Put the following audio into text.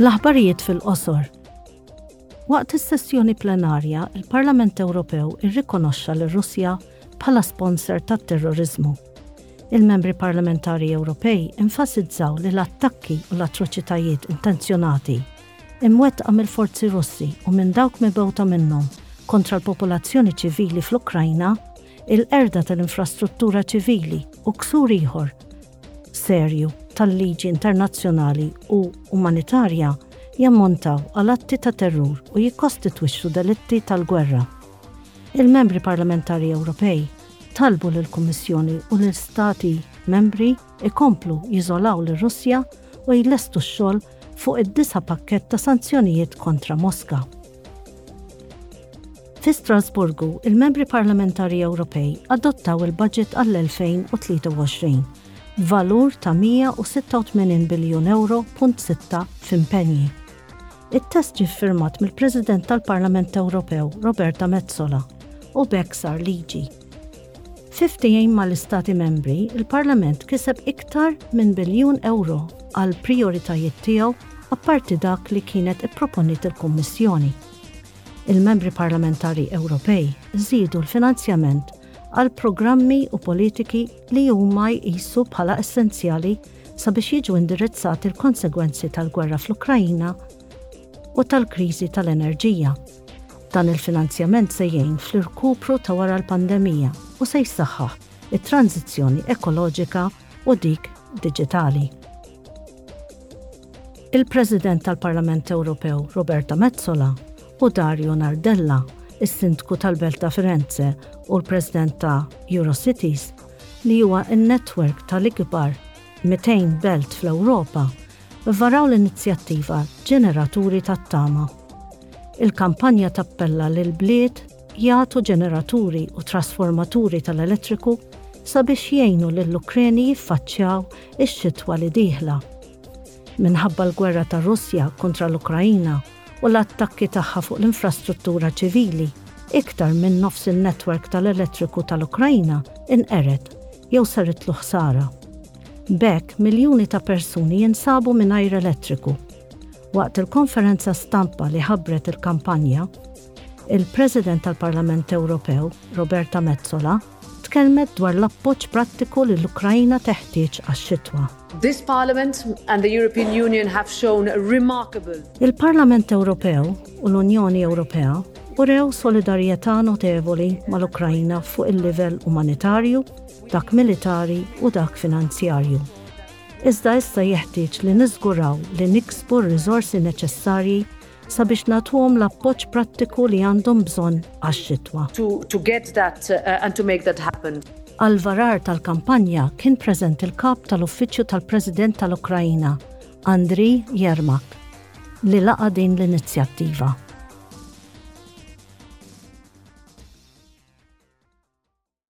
L-aħbarijiet fil-qosor. Waqt is-sessjoni plenarja, il-Parlament Ewropew irrikonoxxa lir-Russja bħala sponsor tat-terroriżmu. Il-Membri Parlamentari Ewropej enfasizzaw li l-attakki u l-atroċitajiet intenzjonati imwettqa mill-forzi Russi u minn dawk mibgħuta minnhom kontra l-popolazzjoni ċivili fl-Ukrajna, il-qerda tal-infrastruttura ċivili u ksur ieħor serju tal-liġi internazzjonali u umanitarja jammontaw għal atti ta' terrur u jikkostitwixxu delitti tal-gwerra. Il-membri parlamentari Ewropej talbu lill kummissjoni u lil stati membri ikomplu jiżolaw lir russja u jlestu x-xogħol fuq id-disa' pakkett ta' sanzjonijiet kontra Moska. Fi Strasburgu, il-Membri Parlamentari Ewropej adottaw il-budget għall-2023 b'valur ta' 186 biljun euro punt sitta f'impenji. It-test ġie ffirmat mill-President tal-Parlament Ewropew Roberta Metsola u b'hekk sar liġi. Fi ftehim mal-Istati Membri, il-Parlament kiseb iktar minn biljun ewro għall-prijoritajiet tiegħu apparti dak li kienet ipproponiet il-Kummissjoni. Il-Membri Parlamentari Ewropej żiedu l-finanzjament għal programmi u politiki li huma jqisu bħala essenzjali sabiex jiġu indirizzati l-konsegwenzi tal-gwerra fl-Ukraina u tal-kriżi tal-enerġija. Dan il-finanzjament se jgħin fl-irkupru ta' wara l-pandemija u se jsaħħaħ it-tranżizzjoni ekoloġika u dik diġitali. Il-President tal-Parlament Ewropew Roberta Metsola u Dario Nardella, is-Sindku tal-Belt ta' Firenze u l-President ta' Eurocities, li huwa n-netwerk tal-ikbar 200 belt fl-Ewropa, vvaraw l-inizjattiva Ġeneraturi tat-Tama. Il-kampanja tappella lill-bliet jagħtu ġeneraturi u trasformaturi tal-elettriku sabiex jgħinu lill-Ukreni jiffaċċjaw ix-xitwa li dieħla. Minħabba l-gwerra tar-Russja kontra l-Ukraina u l-attakki tagħha fuq l-infrastruttura ċivili, iktar minn nofs in-netwerk tal-elettriku tal-Ukraina inqered jew saritlu ħsara. B'hekk, miljuni ta' persuni jinsabu mingħajr elettriku. Waqt il-konferenza stampa li ħabbret il-kampanja, il-President tal-Parlament Ewropew, Roberta Metsola, tkellmet dwar l-appoġġ prattiku li l-Ukraina teħtieġ għax-xitwa. This Parliament and the European Union have shown remarkable. Il-Parlament Ewropew u l-Unjoni Ewropea urew solidarjetà notevoli mal-Ukraina fuq il-livell umanitarju, dak militari u dak finanzjarju. Iżda issa jeħtieġ li niżguraw li niksbu r-riżorsi neċessarji sabiex nagħtuhom l-appoġġ prattiku li għandhom bżonn għax-xitwa. Għall-varar tal-kampanja kien preżenti l-Kap tal-Uffiċċju tal-President tal-Ukraina, Andriy Yermak, li laqa' din l-inizjattiva.